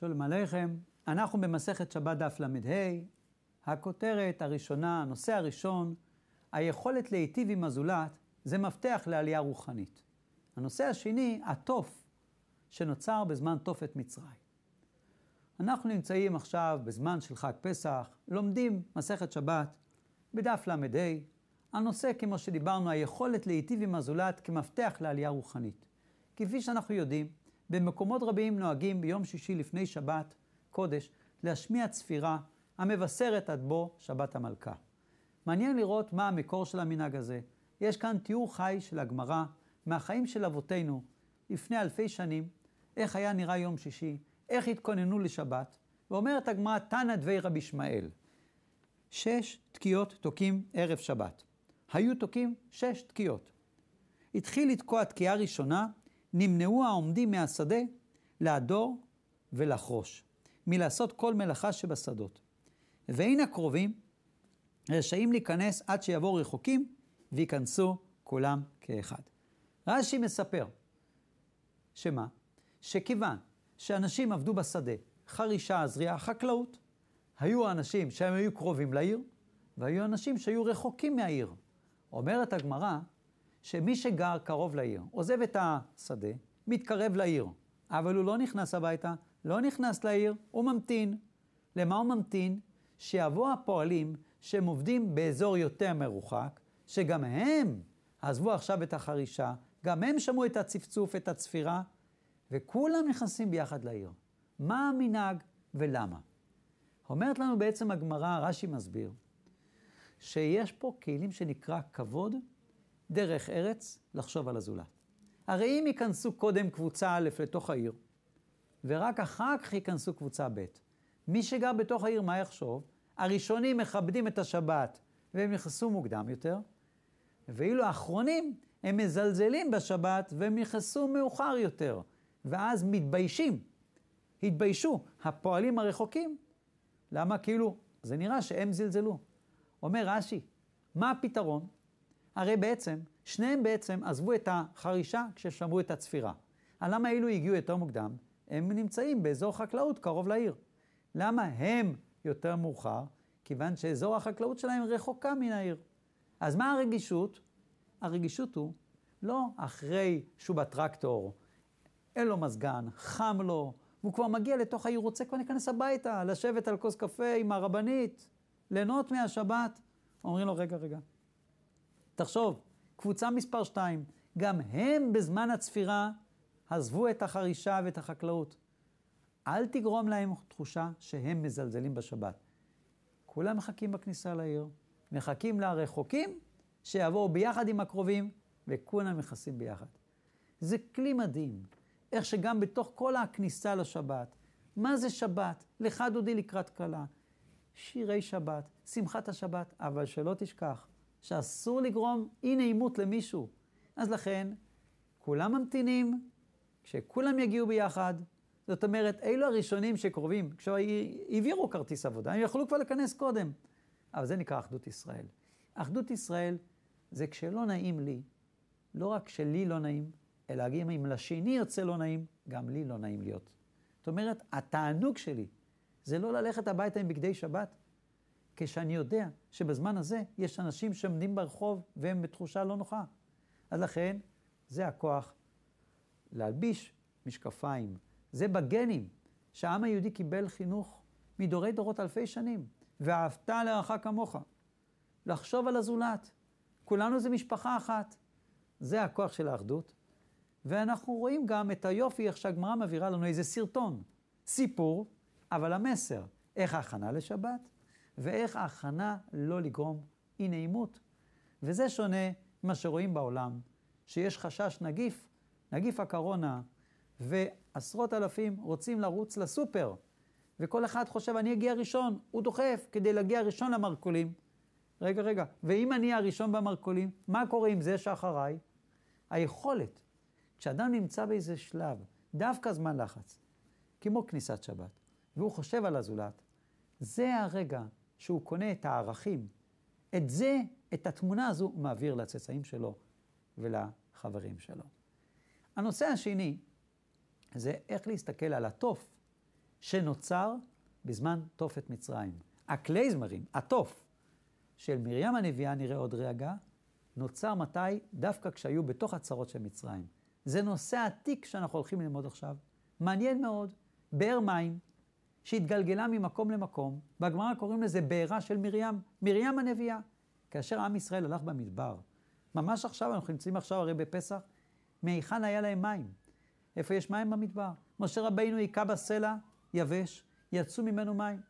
שלום עליכם, אנחנו במסכת שבת דף ל"ה, הכותרת הראשונה, הנושא הראשון, היכולת להיטיב עם הזולת, זה מפתח לעלייה רוחנית. הנושא השני, התוף שנוצר בזמן תופת מצרים. אנחנו נמצאים עכשיו בזמן של חג פסח, לומדים מסכת שבת בדף ל"ה, הנושא, כמו שדיברנו, היכולת להיטיב עם הזולת כמפתח לעלייה רוחנית. כפי שאנחנו יודעים, במקומות רבים נוהגים ביום שישי לפני שבת קודש להשמיע צפירה המבשרת עד בו שבת המלכה. מעניין לראות מה המקור של המנהג הזה. יש כאן תיאור חי של הגמרא מהחיים של אבותינו לפני אלפי שנים, איך היה נראה יום שישי, איך התכוננו לשבת, ואומרת הגמרא, תנא דבי רבי ישמעאל. שש תקיעות תוקים ערב שבת. היו תוקים שש תקיעות. התחיל לתקוע תקיעה ראשונה, נמנעו העומדים מהשדה להדור ולחרוש, מלעשות כל מלאכה שבשדות. ואין הקרובים רשאים להיכנס עד שיבואו רחוקים, וייכנסו כולם כאחד. רש"י מספר, שמה? שכיוון שאנשים עבדו בשדה, חרישה, זריעה, חקלאות, היו אנשים שהם היו קרובים לעיר, והיו אנשים שהיו רחוקים מהעיר. אומרת הגמרא, שמי שגר קרוב לעיר, עוזב את השדה, מתקרב לעיר, אבל הוא לא נכנס הביתה, לא נכנס לעיר, הוא ממתין. למה הוא ממתין? שיבוא הפועלים שהם עובדים באזור יותר מרוחק, שגם הם עזבו עכשיו את החרישה, גם הם שמעו את הצפצוף, את הצפירה, וכולם נכנסים ביחד לעיר. מה המנהג ולמה? אומרת לנו בעצם הגמרא, רש"י מסביר, שיש פה כלים שנקרא כבוד, דרך ארץ, לחשוב על הזולת. הרי אם ייכנסו קודם קבוצה א' לתוך העיר, ורק אחר כך ייכנסו קבוצה ב', מי שגר בתוך העיר, מה יחשוב? הראשונים מכבדים את השבת, והם נכנסו מוקדם יותר, ואילו האחרונים, הם מזלזלים בשבת, והם נכנסו מאוחר יותר, ואז מתביישים. התביישו הפועלים הרחוקים. למה? כאילו, זה נראה שהם זלזלו. אומר רש"י, מה הפתרון? הרי בעצם, שניהם בעצם עזבו את החרישה כששמרו את הצפירה. למה אילו הגיעו יותר מוקדם? הם נמצאים באזור חקלאות קרוב לעיר. למה הם יותר מאוחר? כיוון שאזור החקלאות שלהם רחוקה מן העיר. אז מה הרגישות? הרגישות הוא לא אחרי שהוא בטרקטור, אין לו מזגן, חם לו, והוא כבר מגיע לתוך העיר, רוצה כבר להיכנס הביתה, לשבת על כוס קפה עם הרבנית, ליהנות מהשבת. אומרים לו, רגע, רגע, תחשוב, קבוצה מספר 2, גם הם בזמן הצפירה עזבו את החרישה ואת החקלאות. אל תגרום להם תחושה שהם מזלזלים בשבת. כולם מחכים בכניסה לעיר, מחכים לרחוקים שיבואו ביחד עם הקרובים, וכולם מכסים ביחד. זה כלי מדהים, איך שגם בתוך כל הכניסה לשבת, מה זה שבת? לך דודי לקראת כלה. שירי שבת, שמחת השבת, אבל שלא תשכח שאסור לגרום אי נעימות למישהו. אז לכן, כולם ממתינים, כשכולם יגיעו ביחד, זאת אומרת, אלו הראשונים שקרובים, כשהעבירו העבירו כרטיס עבודה, הם יכלו כבר להיכנס קודם. אבל זה נקרא אחדות ישראל. אחדות ישראל זה כשלא נעים לי, לא רק שלי לא נעים, אלא גם אם לשני יוצא לא נעים, גם לי לא נעים להיות. זאת אומרת, התענוג שלי זה לא ללכת הביתה עם בגדי שבת, כשאני יודע שבזמן הזה יש אנשים שעומדים ברחוב והם בתחושה לא נוחה. אז לכן, זה הכוח להלביש משקפיים. זה בגנים שהעם היהודי קיבל חינוך מדורי דורות אלפי שנים. ואהבת לרעך כמוך. לחשוב על הזולת. כולנו זה משפחה אחת. זה הכוח של האחדות. ואנחנו רואים גם את היופי, איך שהגמרא מבהירה לנו איזה סרטון. סיפור, אבל המסר, איך ההכנה לשבת, ואיך ההכנה לא לגרום אי נעימות. וזה שונה ממה שרואים בעולם, שיש חשש נגיף, נגיף הקורונה, ועשרות אלפים רוצים לרוץ לסופר, וכל אחד חושב, אני אגיע ראשון, הוא דוחף כדי להגיע ראשון למרכולים. רגע, רגע, ואם אני הראשון במרכולים, מה קורה עם זה שאחריי? היכולת, כשאדם נמצא באיזה שלב, דווקא זמן לחץ, כמו כניסת שבת, והוא חושב על הזולת, זה הרגע שהוא קונה את הערכים. את זה, את התמונה הזו, הוא מעביר לצאצאים שלו ולחברים שלו. הנושא השני זה איך להסתכל על התוף שנוצר בזמן תופת מצרים. הקלייזמרים, התוף של מרים הנביאה, נראה עוד רגע, נוצר מתי? דווקא כשהיו בתוך הצרות של מצרים. זה נושא עתיק שאנחנו הולכים ללמוד עכשיו. מעניין מאוד, באר מים שהתגלגלה ממקום למקום, בגמרא קוראים לזה בעירה של מרים, מרים הנביאה. כאשר עם ישראל הלך במדבר, ממש עכשיו, אנחנו נמצאים עכשיו הרי בפסח, מהיכן היה להם מים? איפה יש מים במדבר? משה רבינו היכה בסלע יבש, יצאו ממנו מים.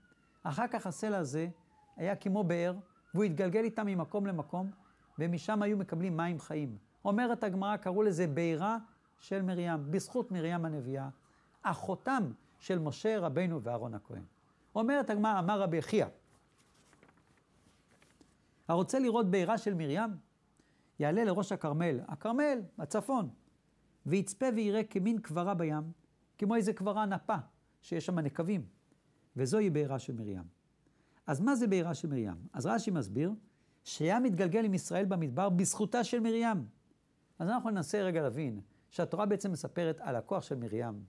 אחר כך הסלע הזה היה כמו באר, והוא התגלגל איתם ממקום למקום, ומשם היו מקבלים מים חיים. אומרת הגמרא, קראו לזה בעירה של מרים, בזכות מרים הנביאה, אחותם של משה רבינו ואהרון הכהן. אומרת הגמרא, אמר רבי חייא, הרוצה לראות בעירה של מרים, יעלה לראש הכרמל, הכרמל, הצפון, ויצפה ויראה כמין קברה בים, כמו איזה קברה נפה, שיש שם נקבים, וזוהי בעירה של מרים. אז מה זה בעירה של מרים? אז רש"י מסביר, שהיה מתגלגל עם ישראל במדבר בזכותה של מרים. אז אנחנו ננסה רגע להבין שהתורה בעצם מספרת על הכוח של מרים,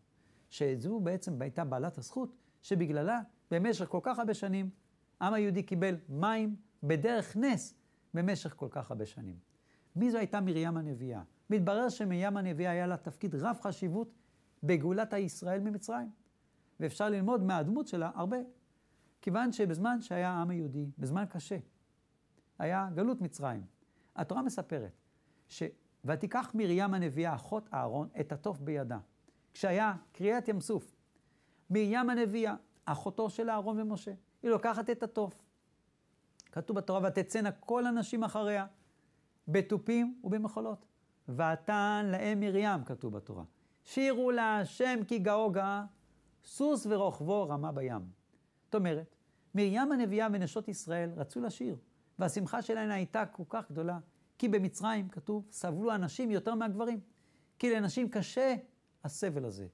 שזו בעצם הייתה בעלת הזכות, שבגללה במשך כל כך הרבה שנים, העם היהודי קיבל מים בדרך נס במשך כל כך הרבה שנים. מי זו הייתה מרים הנביאה? מתברר שמרים הנביאה היה לה תפקיד רב חשיבות בגאולת הישראל ממצרים. ואפשר ללמוד מהדמות שלה הרבה. כיוון שבזמן שהיה העם היהודי, בזמן קשה, היה גלות מצרים. התורה מספרת ש... ותיקח מרים הנביאה, אחות אהרון, את התוף בידה. כשהיה קריאת ים סוף, מרים הנביאה, אחותו של אהרון ומשה, היא לוקחת את התוף. כתוב בתורה, ותצאנה כל הנשים אחריה, בתופים ובמחולות. ותן להם מרים, כתוב בתורה. שירו לה השם כי גאו גאה, סוס ורוכבו רמה בים. זאת אומרת, מרים הנביאה ונשות ישראל רצו לשיר, והשמחה שלהן הייתה כל כך גדולה, כי במצרים, כתוב, סבלו הנשים יותר מהגברים. כי לנשים קשה הסבל הזה,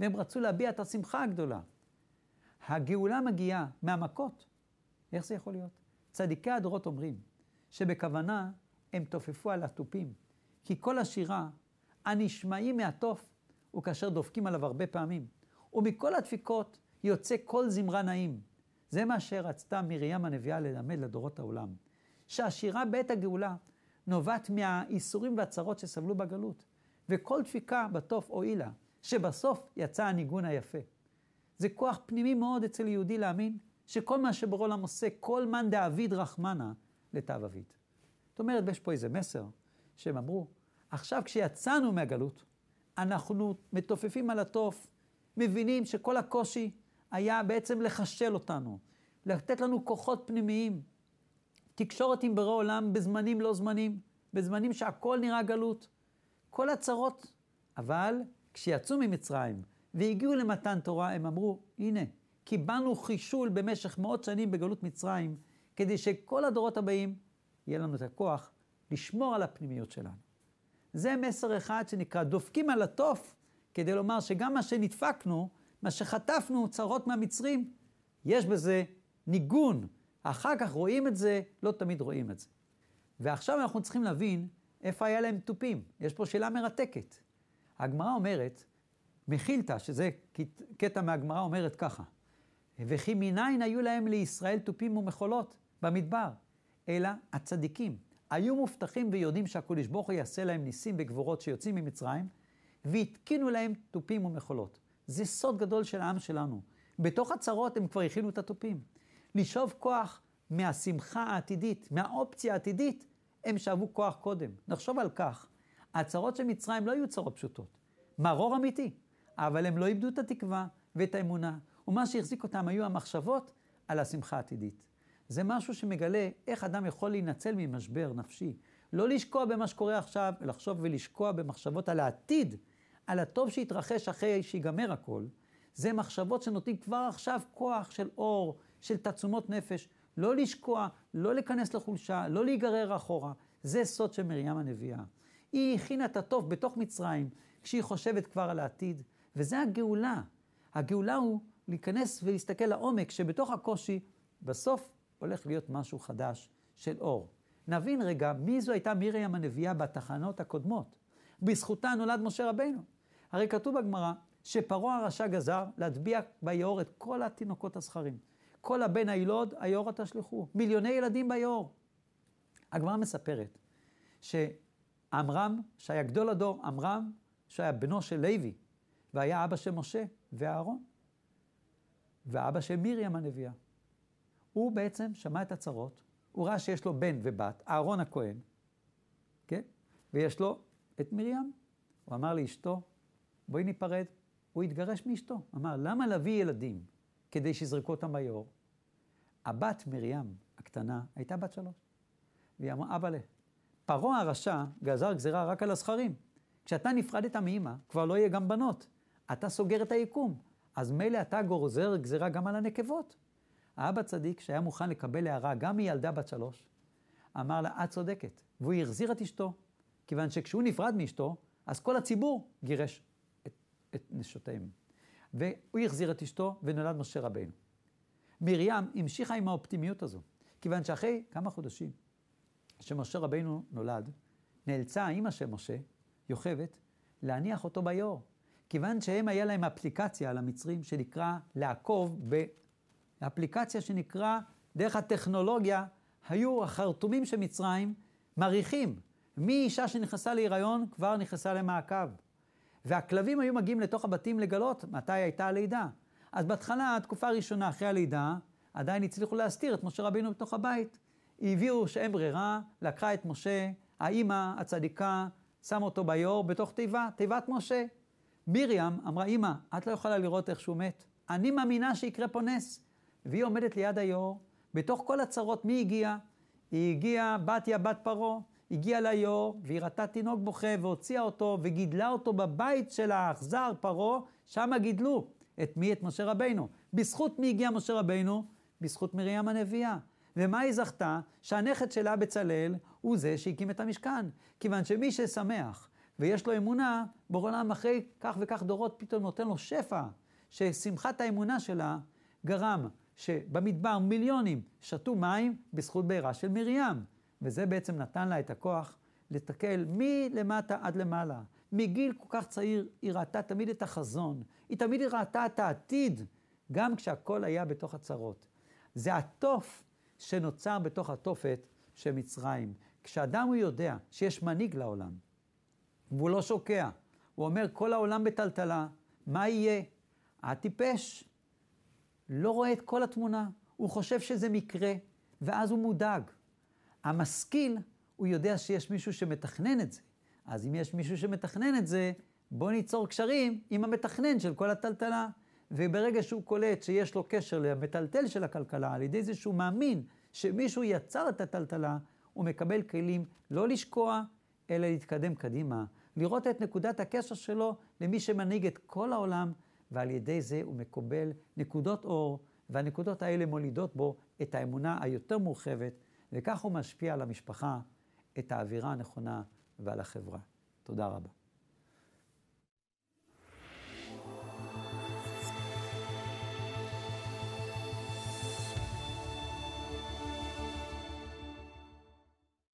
והם רצו להביע את השמחה הגדולה. הגאולה מגיעה מהמכות. איך זה יכול להיות? צדיקי הדורות אומרים שבכוונה הם תופפו על התופים, כי כל השירה הנשמעים מהתוף הוא כאשר דופקים עליו הרבה פעמים, ומכל הדפיקות יוצא כל זמרה נעים. זה מה שרצתה מרים הנביאה ללמד לדורות העולם. שהשירה בעת הגאולה נובעת מהאיסורים והצרות שסבלו בגלות, וכל דפיקה בתוף הועילה, שבסוף יצא הניגון היפה. זה כוח פנימי מאוד אצל יהודי להאמין שכל מה שבורא עולם עושה, כל מאן דאביד רחמנה לתו אביד. זאת אומרת, יש פה איזה מסר שהם אמרו, עכשיו כשיצאנו מהגלות, אנחנו מתופפים על התוף, מבינים שכל הקושי היה בעצם לחשל אותנו, לתת לנו כוחות פנימיים, תקשורת עם בורא עולם בזמנים לא זמנים, בזמנים שהכל נראה גלות. כל הצרות, אבל כשיצאו ממצרים והגיעו למתן תורה, הם אמרו, הנה, קיבלנו חישול במשך מאות שנים בגלות מצרים, כדי שכל הדורות הבאים יהיה לנו את הכוח לשמור על הפנימיות שלנו. זה מסר אחד שנקרא דופקים על התוף, כדי לומר שגם מה שנדפקנו, מה שחטפנו, צרות מהמצרים, יש בזה ניגון. אחר כך רואים את זה, לא תמיד רואים את זה. ועכשיו אנחנו צריכים להבין איפה היה להם תופים. יש פה שאלה מרתקת. הגמרא אומרת, מחילתא, שזה קטע מהגמרא, אומרת ככה, וכי מניין היו להם לישראל תופים ומחולות במדבר? אלא הצדיקים היו מובטחים ויודעים שהקדוש ברוך הוא יעשה להם ניסים וגבורות שיוצאים ממצרים, והתקינו להם תופים ומחולות. זה סוד גדול של העם שלנו. בתוך הצרות הם כבר הכינו את התופים. לשאוב כוח מהשמחה העתידית, מהאופציה העתידית, הם שאבו כוח קודם. נחשוב על כך, הצרות של מצרים לא היו צרות פשוטות. מרור אמיתי, אבל הם לא איבדו את התקווה ואת האמונה, ומה שהחזיק אותם היו המחשבות על השמחה העתידית. זה משהו שמגלה איך אדם יכול להינצל ממשבר נפשי. לא לשקוע במה שקורה עכשיו, לחשוב ולשקוע במחשבות על העתיד, על הטוב שיתרחש אחרי שיגמר הכל. זה מחשבות שנותנים כבר עכשיו כוח של אור, של תעצומות נפש. לא לשקוע, לא להיכנס לחולשה, לא להיגרר אחורה. זה סוד של מרים הנביאה. היא הכינה את הטוב בתוך מצרים, כשהיא חושבת כבר על העתיד, וזה הגאולה. הגאולה הוא להיכנס ולהסתכל לעומק, שבתוך הקושי, בסוף הולך להיות משהו חדש של אור. נבין רגע מי זו הייתה מרים הנביאה בתחנות הקודמות. בזכותה נולד משה רבינו. הרי כתוב בגמרא, שפרעה הרשע גזר להטביע ביאור את כל התינוקות הזכרים. כל הבן הילוד, היאור תשלחו. מיליוני ילדים ביאור. הגמרא מספרת שעמרם, שהיה גדול הדור, עמרם, שהיה בנו של לוי, והיה אבא של משה ואהרון, ואבא של מרים הנביאה. הוא בעצם שמע את הצרות, הוא ראה שיש לו בן ובת, אהרון הכהן, כן? ויש לו את מרים. הוא אמר לאשתו, בואי ניפרד. הוא התגרש מאשתו. אמר, למה להביא ילדים כדי שיזרקו אותם ביאור? הבת מרים הקטנה הייתה בת שלוש. והיא אמרה, אבאלה, פרעה הרשע גזר גזירה רק על הזכרים. כשאתה נפרדת מאמא, כבר לא יהיה גם בנות. אתה סוגר את היקום. אז מילא אתה גוזר גזירה גם על הנקבות. האבא צדיק, שהיה מוכן לקבל הערה גם מילדה בת שלוש, אמר לה, את צודקת. והוא החזיר את אשתו, כיוון שכשהוא נפרד מאשתו, אז כל הציבור גירש את, את נשותיהם. והוא החזיר את אשתו ונולד משה רבינו. מרים המשיכה עם האופטימיות הזו, כיוון שאחרי כמה חודשים שמשה רבינו נולד, נאלצה האימא של משה, יוכבד, להניח אותו ביאור. כיוון שהם היה להם אפליקציה למצרים שנקרא לעקוב באפליקציה שנקרא, דרך הטכנולוגיה, היו החרטומים של מצרים מריחים. מאישה שנכנסה להיריון כבר נכנסה למעקב. והכלבים היו מגיעים לתוך הבתים לגלות מתי הייתה הלידה. אז בהתחלה, התקופה הראשונה אחרי הלידה, עדיין הצליחו להסתיר את משה רבינו בתוך הבית. הביאו שאין ברירה, לקחה את משה, האימא הצדיקה, שמה אותו ביור בתוך תיבה, תיבת משה. מרים אמרה, אימא, את לא יכולה לראות איך שהוא מת. אני מאמינה שיקרה פה נס. והיא עומדת ליד היור, בתוך כל הצרות, מי הגיע? היא הגיעה, בתיה בת פרעה, הגיעה ליאור, והיא ראתה תינוק בוכה והוציאה אותו וגידלה אותו בבית של האכזר פרעה, שמה גידלו. את מי? את משה רבינו. בזכות מי הגיע משה רבינו? בזכות מרים הנביאה. ומה היא זכתה? שהנכד שלה בצלאל הוא זה שהקים את המשכן. כיוון שמי ששמח ויש לו אמונה, בעולם אחרי כך וכך דורות פתאום נותן לו שפע, ששמחת האמונה שלה גרם שבמדבר מיליונים שתו מים בזכות בעירה של מרים. וזה בעצם נתן לה את הכוח לתקל מלמטה עד למעלה. מגיל כל כך צעיר היא ראתה תמיד את החזון, היא תמיד ראתה את העתיד, גם כשהכל היה בתוך הצרות. זה התוף שנוצר בתוך התופת של מצרים. כשאדם הוא יודע שיש מנהיג לעולם, והוא לא שוקע, הוא אומר, כל העולם בטלטלה, מה יהיה? הטיפש לא רואה את כל התמונה, הוא חושב שזה מקרה, ואז הוא מודאג. המשכיל, הוא יודע שיש מישהו שמתכנן את זה. אז אם יש מישהו שמתכנן את זה, בוא ניצור קשרים עם המתכנן של כל הטלטלה. וברגע שהוא קולט שיש לו קשר למטלטל של הכלכלה, על ידי זה שהוא מאמין שמישהו יצר את הטלטלה, הוא מקבל כלים לא לשקוע, אלא להתקדם קדימה. לראות את נקודת הקשר שלו למי שמנהיג את כל העולם, ועל ידי זה הוא מקבל נקודות אור, והנקודות האלה מולידות בו את האמונה היותר מורחבת, וכך הוא משפיע על המשפחה את האווירה הנכונה ועל החברה. תודה רבה.